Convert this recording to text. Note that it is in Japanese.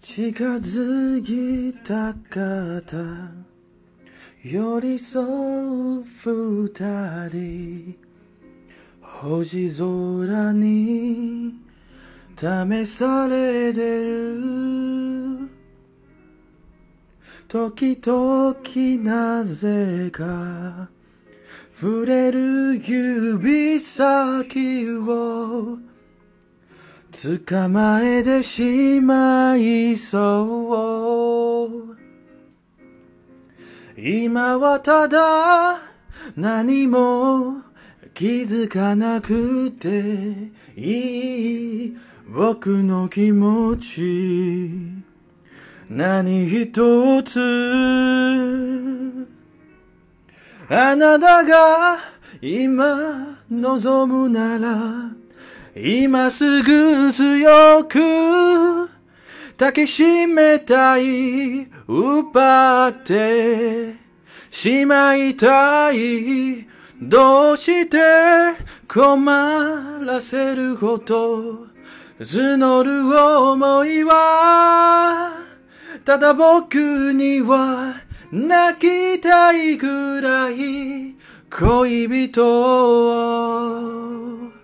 近づいた方寄り添う二人。星空に試されてる。時々なぜか触れる指先を捕まえてしまいそう。今はただ何も気づかなくていい。僕の気持ち。何一つ。あなたが今望むなら今すぐ強く抱きしめたい奪ってしまいたいどうして困らせるほど募る思いはただ僕には泣きたいくらい恋人を。